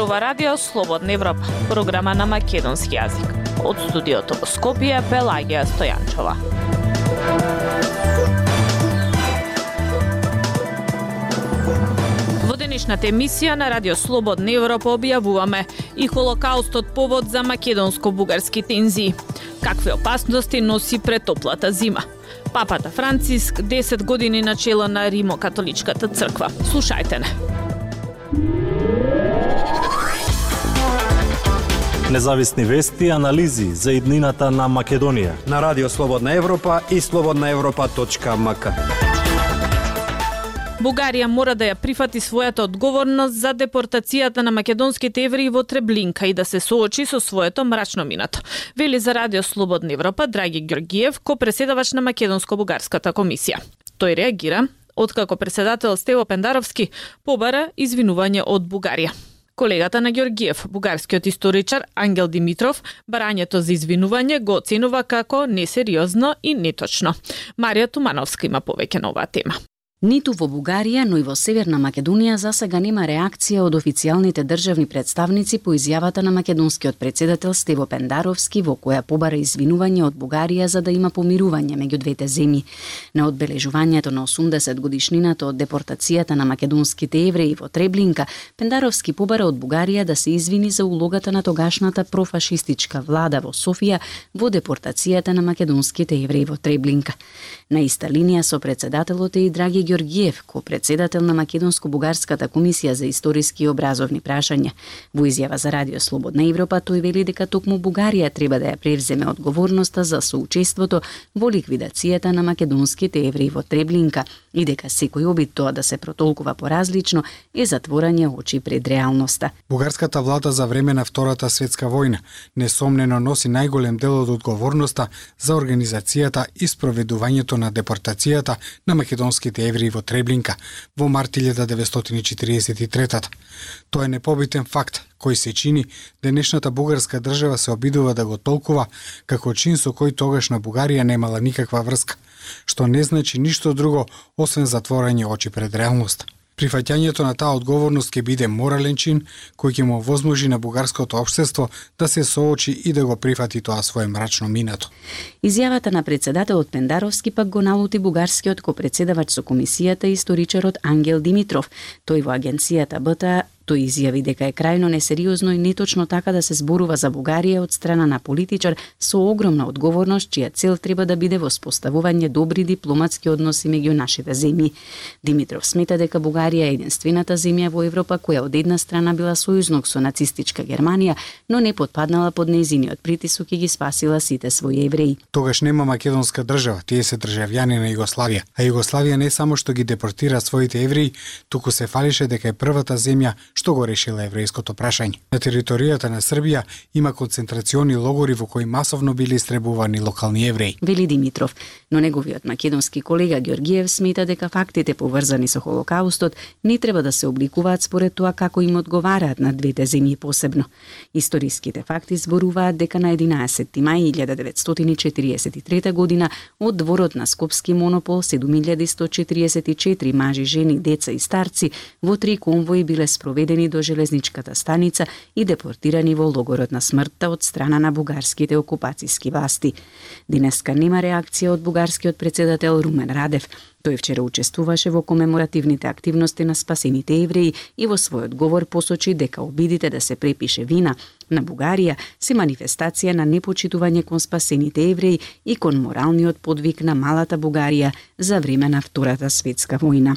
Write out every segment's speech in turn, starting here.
зборува Радио Слободна Европа, програма на македонски јазик. Од студиото во Скопје Пелагија Стојанчова. Во денешната емисија на Радио Слободна Европа објавуваме и Холокаустот повод за македонско-бугарски тензии. Какви опасности носи претоплата зима? Папата Франциск 10 години начело на Римо-католичката црква. Слушајте не. Независни вести и анализи за иднината на Македонија. На Радио Слободна Европа и слободнаевропа.мк. Бугарија мора да ја прифати својата одговорност за депортацијата на македонските евреи во Треблинка и да се соочи со своето мрачно минато. Вели за Радио Слободна Европа Драги Георгиев, ко преседавач на Македонско-бугарската комисија. Тој реагира откако председател Стево Пендаровски побара извинување од Бугарија. Колегата на Георгиев, бугарскиот историчар Ангел Димитров, барањето за извинување го оценува како несериозно и неточно. Марија Тумановска има повеќе на оваа тема. Ниту во Бугарија, но и во Северна Македонија за сега нема реакција од официјалните државни представници по изјавата на македонскиот председател Стево Пендаровски во која побара извинување од Бугарија за да има помирување меѓу двете земји. На одбележувањето на 80 годишнината од депортацијата на македонските евреи во Треблинка, Пендаровски побара од Бугарија да се извини за улогата на тогашната профашистичка влада во Софија во депортацијата на македонските евреи во Треблинка. На иста линија со председателот е и Драги Георгиев, ко председател на Македонско-бугарската комисија за историски и образовни прашања. Во изјава за Радио Слободна Европа тој вели дека токму Бугарија треба да ја превземе одговорноста за соучеството во ликвидацијата на македонските евреи во Треблинка и дека секој обид тоа да се протолкува поразлично е затворање очи пред реалноста. Бугарската влада за време на Втората светска војна несомнено носи најголем дел од одговорноста за организацијата и спроведувањето на депортацијата на македонските евреи евреи во Треблинка во март 1943 Тоа е непобитен факт кој се чини денешната бугарска држава се обидува да го толкува како чин со кој тогаш на Бугарија немала никаква врска, што не значи ништо друго освен затворање очи пред реалноста. Прифаќањето на таа одговорност ќе биде морален чин кој ќе му возможи на бугарското општество да се соочи и да го прифати тоа свое мрачно минато. Изјавата на председателот Пендаровски пак го налути бугарскиот ко председавач со комисијата историчарот Ангел Димитров. Тој во агенцијата БТА Тој изјави дека е крајно несериозно и неточно така да се зборува за Бугарија од страна на политичар со огромна одговорност, чија цел треба да биде воспоставување добри дипломатски односи меѓу нашите земји. Димитров смета дека Бугарија е единствената земја во Европа која од една страна била сојузник со нацистичка Германија, но не подпаднала под нејзиниот притисок и ги спасила сите своји евреи. Тогаш нема македонска држава, тие се државјани на Југославија, а Југославија не само што ги депортира своите евреи, туку се фалише дека е првата земја што го решила еврејското прашање. На територијата на Србија има концентрациони логори во кои масовно били истребувани локални евреи. Вели Димитров, но неговиот македонски колега Георгиев смета дека фактите поврзани со Холокаустот не треба да се обликуваат според тоа како им одговараат на двете земји посебно. Историските факти зборуваат дека на 11 мај 1943 година од дворот на Скопски монопол 7144 мажи, жени, деца и старци во три конвои биле спроведени доведени до железничката станица и депортирани во логорот на смртта од страна на бугарските окупацијски власти. Денеска нема реакција од бугарскиот председател Румен Радев. Тој вчера учествуваше во комеморативните активности на спасените евреи и во својот говор посочи дека обидите да се препише вина на Бугарија се манифестација на непочитување кон спасените евреи и кон моралниот подвиг на малата Бугарија за време на Втората светска војна.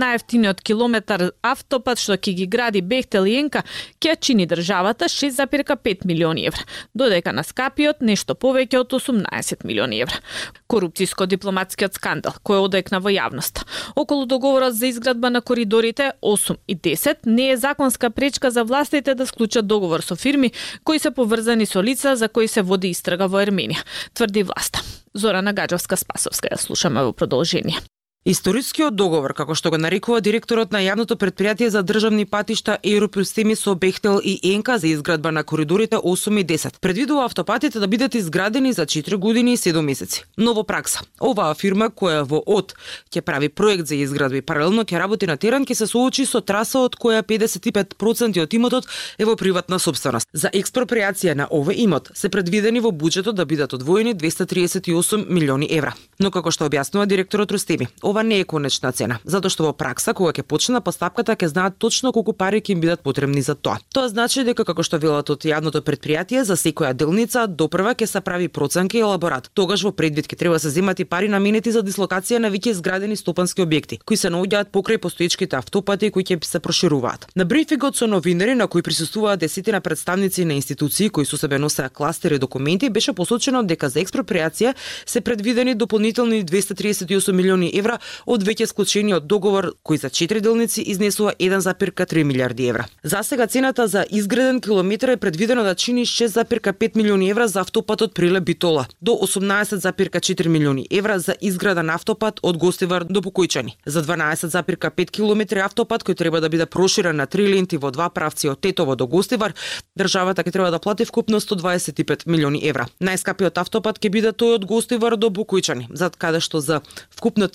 Најефтиниот километар автопат што ќе ги гради Бехтел и Енка ќе чини државата 6,5 милиони евра, додека на скапиот нешто повеќе од 18 милиони евра. Корупцијско-дипломатскиот скандал кој одекна во јавност. Околу договорот за изградба на коридорите 8 и 10 не е законска пречка за властите да склучат договор со фирми кои се поврзани со лица за кои се води истрага во Ерменија, тврди власта. Зора Гаджовска Спасовска ја слушаме во продолжение. Историскиот договор, како што го нарекува директорот на јавното предпријатие за државни патишта Европилстеми со Бехтел и Енка за изградба на коридорите 8 и 10, предвидува автопатите да бидат изградени за 4 години и 7 месеци. Ново пракса. Оваа фирма која во ОД ќе прави проект за изградба и паралелно ќе работи на терен ќе се соочи со траса од која 55% од имотот е во приватна собственост. За експроприација на овој имот се предвидени во буџетот да бидат одвоени 238 милиони евра. Но како што објаснува директорот Рустеми, ова не е конечна цена, затоа што во пракса кога ќе почне на постапката ќе знаат точно колку пари ќе им бидат потребни за тоа. Тоа значи дека како што велат од јавното предпријатие за секоја делница допрва ќе се прави проценка и елаборат. Тогаш во предвид ќе треба да се земат и пари наменети за дислокација на веќе изградени стопански објекти, кои се наоѓаат покрај постоечките автопати кои ќе се прошируваат. На брифингот со новинари на кои присуствуваа десетина представници на институции кои со себе носеа кластери документи беше посочено дека за експроприација се предвидени дополнителни 238 милиони евра од веќе склучениот договор кој за 4 делници изнесува 1,3 милиарди евра. За сега цената за изграден километар е предвидено да чини 6,5 милиони евра за автопатот Приле Битола, до 18,4 милиони евра за изграден автопат од Гостивар до Покојчани. За 12,5 километри автопат кој треба да биде проширен на три ленти во два правци од Тетово до Гостивар, државата ќе треба да плати вкупно 125 милиони евра. Најскапиот автопат ќе биде тој од Гостивар до Букојчани, зад каде што за вкупно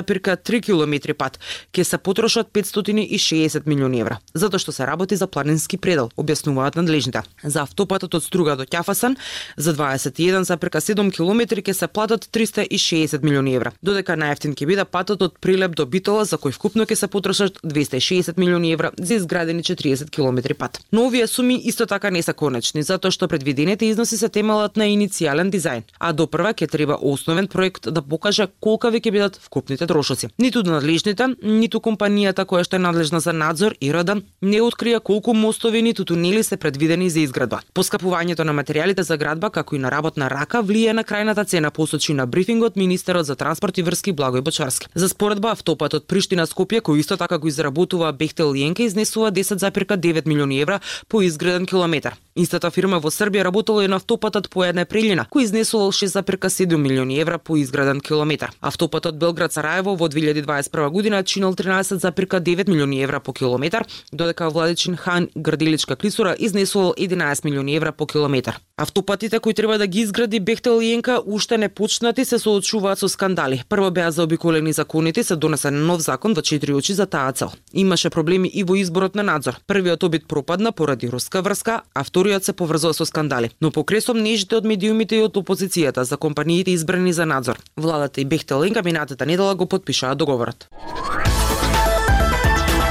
30,3 километри пат ќе се потрошат 560 милиони евра, затоа што се работи за планински предел, објаснуваат надлежните. За автопатот од Струга до Ќафасан за 21,7 километри ќе се платат 360 милиони евра, додека најефтин ќе биде патот од Прилеп до Битола за кој вкупно ќе се потрошат 260 милиони евра за изградени 40 километри пат. Но овие суми исто така не се конечни, затоа што предвидените износи се темелат на иницијален дизајн, а допрва ќе треба основен проект да покаже колкави ќе бидат вкупните трошоци. Ниту надлежните, ниту компанијата која што е надлежна за надзор и рада не открија колку мостови ниту тунели се предвидени за изградба. Поскапувањето на материјалите за градба како и на работна рака влија на крајната цена посочи на брифингот министерот за транспорт и врски Благој Бочарски. За споредба автопатот Приштина Скопје кој исто така го изработува Бехтел Јенке изнесува 10,9 милиони евра по изграден километар. Истата фирма во Србија работела и на автопатот по една прелина, кој изнесувал 6,7 милиони евра по изграден километар. Автопатот Белград Сараево во 2021 година чинил 13,9 милиони евра по километар, додека Владичин Хан Градиличка клисура изнесувал 11 милиони евра по километар. Автопатите кои треба да ги изгради Бехтел Енка уште не почнати се соочуваат со скандали. Прво беа заобиколени законите, се донесен нов закон во четири очи за таа цел. Имаше проблеми и во изборот на надзор. Првиот обид пропадна поради руска врска, а вториот се поврзува со скандали. Но покресом нежите од медиумите и од опозицијата за компаниите избрани за надзор. Владата и Бехтел Јенка минатата недела го подпишаа договорот.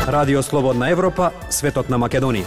Радио Слободна Европа, светот на Македонија.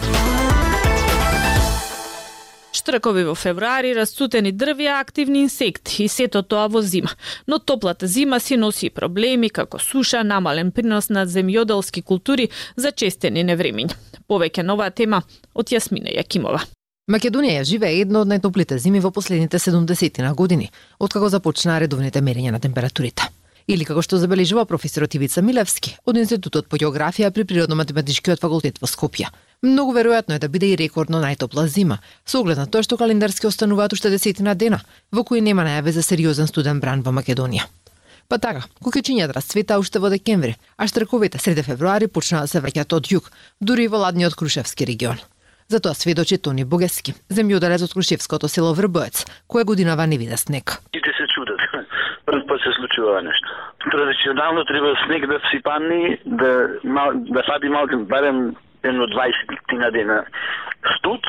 Штркови во февруари, расцутени дрви, активни инсекти и сето тоа во зима. Но топлата зима си носи проблеми како суша, намален принос на земјоделски култури за честени невремиња. Повеќе нова тема од Јасмина Јакимова. Македонија живее едно од најтоплите зими во последните 70 на години, откако започнаа редовните мерења на температурите. Или како што забележува професорот Ивица Милевски од Институтот по географија при Природно-математичкиот факултет во Скопје. Многу веројатно е да биде и рекордно најтопла зима, со оглед на тоа што календарски остануваат уште десетина дена, во кои нема најаве за сериозен студен бран во Македонија. Па така, кукичињата расцвета уште во декември, а штрковите среде февруари почнаа да се враќаат од југ, дури и во ладниот Крушевски регион. За тоа сведочи Тони Богески, земјоделец од Крушевското село Врбоец, која годинава не вида снег. Сите се чудат. Прв пат се случува нешто. Традиционално треба снег да сипани, да, да фаби малку, барем едно 20 на дена студ,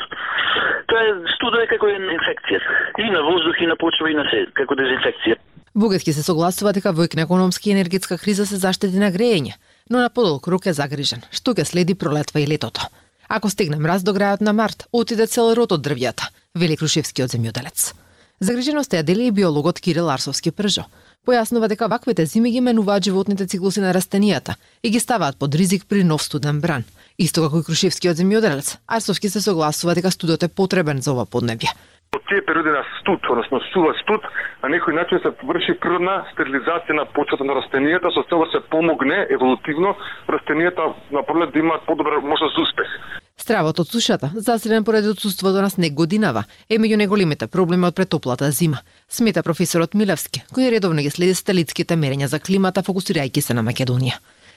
тоа е студа е како една инфекција. И на воздух, и на почва, и на се, како дезинфекција. Бугетки се согласува дека во економски и енергетска криза се заштеди на грејење, но на подолг рук е загрижен, што ќе следи пролетва и летото. Ако стигнем раз до крајот на март, отиде цел род од дрвјата, вели Крушевскиот земјоделец. Загриженоста ја дели и биологот Кирил Арсовски Пржо. Појаснува дека ваквите зими ги менуваат животните циклуси на растенијата и ги ставаат под ризик при нов студен бран. Исто како и Крушевскиот земјоделец, Арсовски се согласува дека студот е потребен за ова поднебје. Од тие периоди на студ, односно сува студ, на некој начин се врши природна стерилизација на почвата на растенијата со цел да се помогне еволутивно растенијата на пролет да имаат подобра можност за успех. Стравот од сушата, засилен поради отсутството на снег годинава, е меѓу неголемите проблеми од претоплата зима, смета професорот Милевски, кој редовно ги следи сателитските мерења за климата фокусирајќи се на Македонија.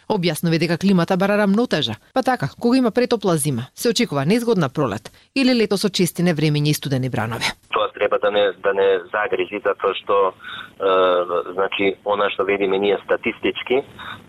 Објаснови дека климата бара рамнотежа, па така, кога има претопла зима, се очекува незгодна пролет или лето со чести невремења и студени бранови. Тоа треба да не да не загрижи затоа што е, значи она што видиме ние статистички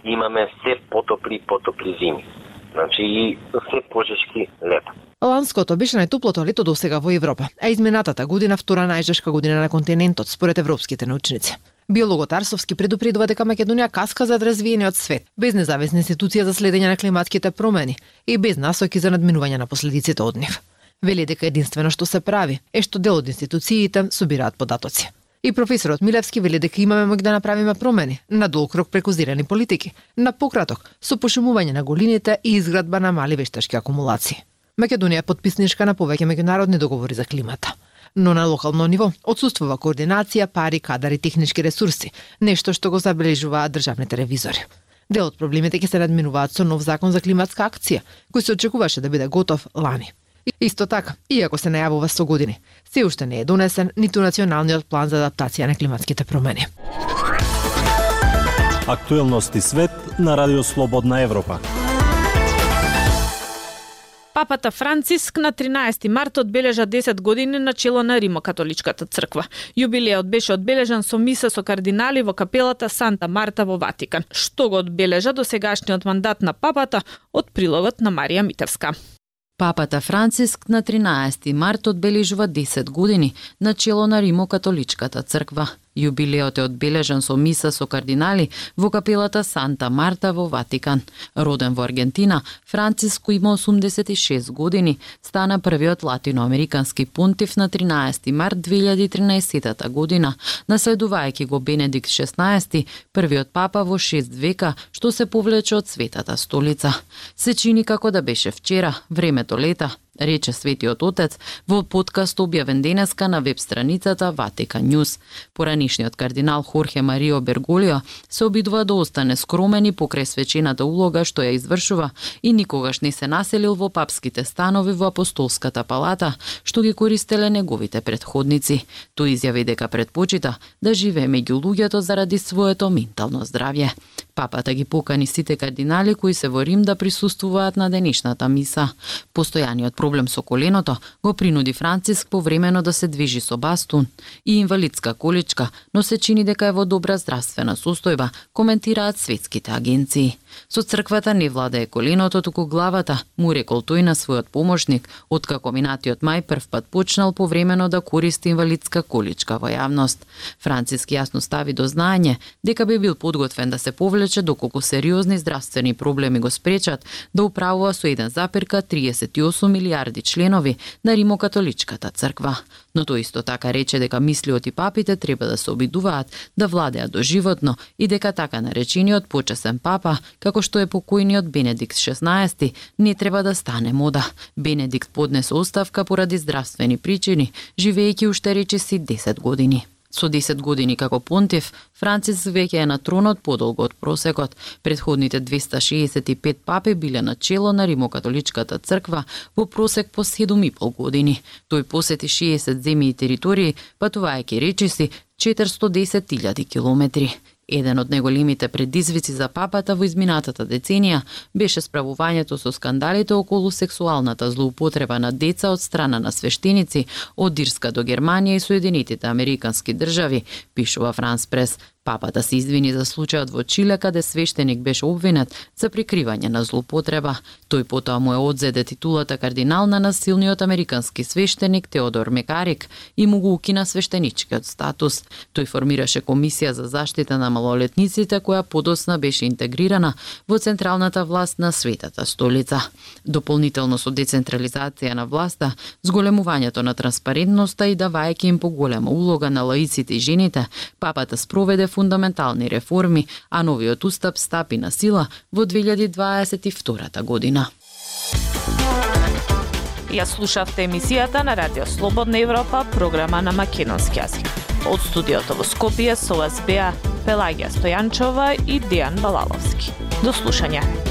имаме се потопли потопли зими. Значи и се пожешки лета. Ланското беше најтоплото лето до сега во Европа, а изминатата година втора најжешка година на континентот според европските научници. Биологот Арсовски предупредува дека Македонија каска за развиениот свет, без независна институција за следење на климатските промени и без насоки за надминување на последиците од нив. Вели дека единствено што се прави е што дел од институциите собираат податоци. И професорот Милевски вели дека имаме моќ да направиме промени на долг рок преку зирани политики, на пократок со пошумување на голините и изградба на мали вештачки акумулации. Македонија е подписничка на повеќе меѓународни договори за климата но на локално ниво отсутствува координација, пари, кадар и технички ресурси, нешто што го забележуваат државните ревизори. Дел од проблемите ќе се надминуваат со нов закон за климатска акција, кој се очекуваше да биде готов лани. Исто така, иако се најавува со години, се уште не е донесен ниту националниот план за адаптација на климатските промени. Актуелности свет на Радио Слободна Европа. Папата Франциск на 13 март одбележа 10 години на чело на Римокатоличката црква. Јубилеот беше одбележан со миса со кардинали во капелата Санта Марта во Ватикан, што го одбележа до сегашниот мандат на папата од прилогот на Марија Митевска. Папата Франциск на 13 март одбележува 10 години на чело на Римокатоличката црква. Јубилеот е одбележан со миса со кардинали во капелата Санта Марта во Ватикан. Роден во Аргентина, Франциско има 86 години, стана првиот латиноамерикански пунтиф на 13 март 2013 година, наследувајќи го Бенедикт 16, првиот папа во 6 века, што се повлече од светата столица. Се чини како да беше вчера, времето лета, рече Светиот Отец во подкаст објавен денеска на веб страницата Ватика Ньюс. Поранишниот кардинал Хорхе Марио Берголио се обидува да остане скромен и покрај свечената улога што ја извршува и никогаш не се населил во папските станови во апостолската палата, што ги користеле неговите предходници. Тој изјави дека предпочита да живее меѓу луѓето заради своето ментално здравје. Папата ги покани сите кардинали кои се во Рим да присуствуваат на денешната миса. Постојаниот проблем со коленото го принуди Франциск повремено да се движи со бастун и инвалидска количка, но се чини дека е во добра здравствена состојба, коментираат светските агенции. Со црквата не владее коленото, туку главата, му рекол тој на својот помошник, откако минатиот мај прв пат почнал повремено да користи инвалидска количка во јавност. Франциск јасно стави до знаење дека би бил подготвен да се повлече доколку сериозни здравствени проблеми го спречат да управува со 1,38 милиарди членови на Римокатоличката црква. Но тој исто така рече дека мислиот и папите треба да се обидуваат да владеат доживотно и дека така наречениот почесен папа како што е покојниот Бенедикт 16, не треба да стане мода. Бенедикт поднесе оставка поради здравствени причини, живеејќи уште речиси 10 години. Со 10 години како понтиф, Францис веќе е на тронот подолго од просекот. Предходните 265 папи биле на чело на Римокатоличката црква во просек по 7,5 години. Тој посети 60 земји и територии, патувајќи речиси 410.000 километри. Еден од неголемите предизвици за папата во изминатата деценија беше справувањето со скандалите околу сексуалната злоупотреба на деца од страна на свештеници од Ирска до Германија и Соединетите Американски држави, пишува Франс Прес. Папата да се извини за случајот во Чиле каде свештеник беше обвинет за прикривање на злоупотреба. Тој потоа му е одзеде титулата кардинал на насилниот американски свештеник Теодор Мекарик и му го укина свештеничкиот статус. Тој формираше комисија за заштита на малолетниците која подосна беше интегрирана во централната власт на светата столица. Дополнително со децентрализација на власта, зголемувањето на транспарентноста и давајќи им поголема улога на лаиците и жените, папата спроведе фундаментални реформи, а новиот устав стапи на сила во 2022 година. Ја слушавте емисијата на Радио Слободна Европа, програма на македонски јазик. Од студиото во Скопје со вас беа Пелагија Стојанчова и Дијан Балаловски. До слушање.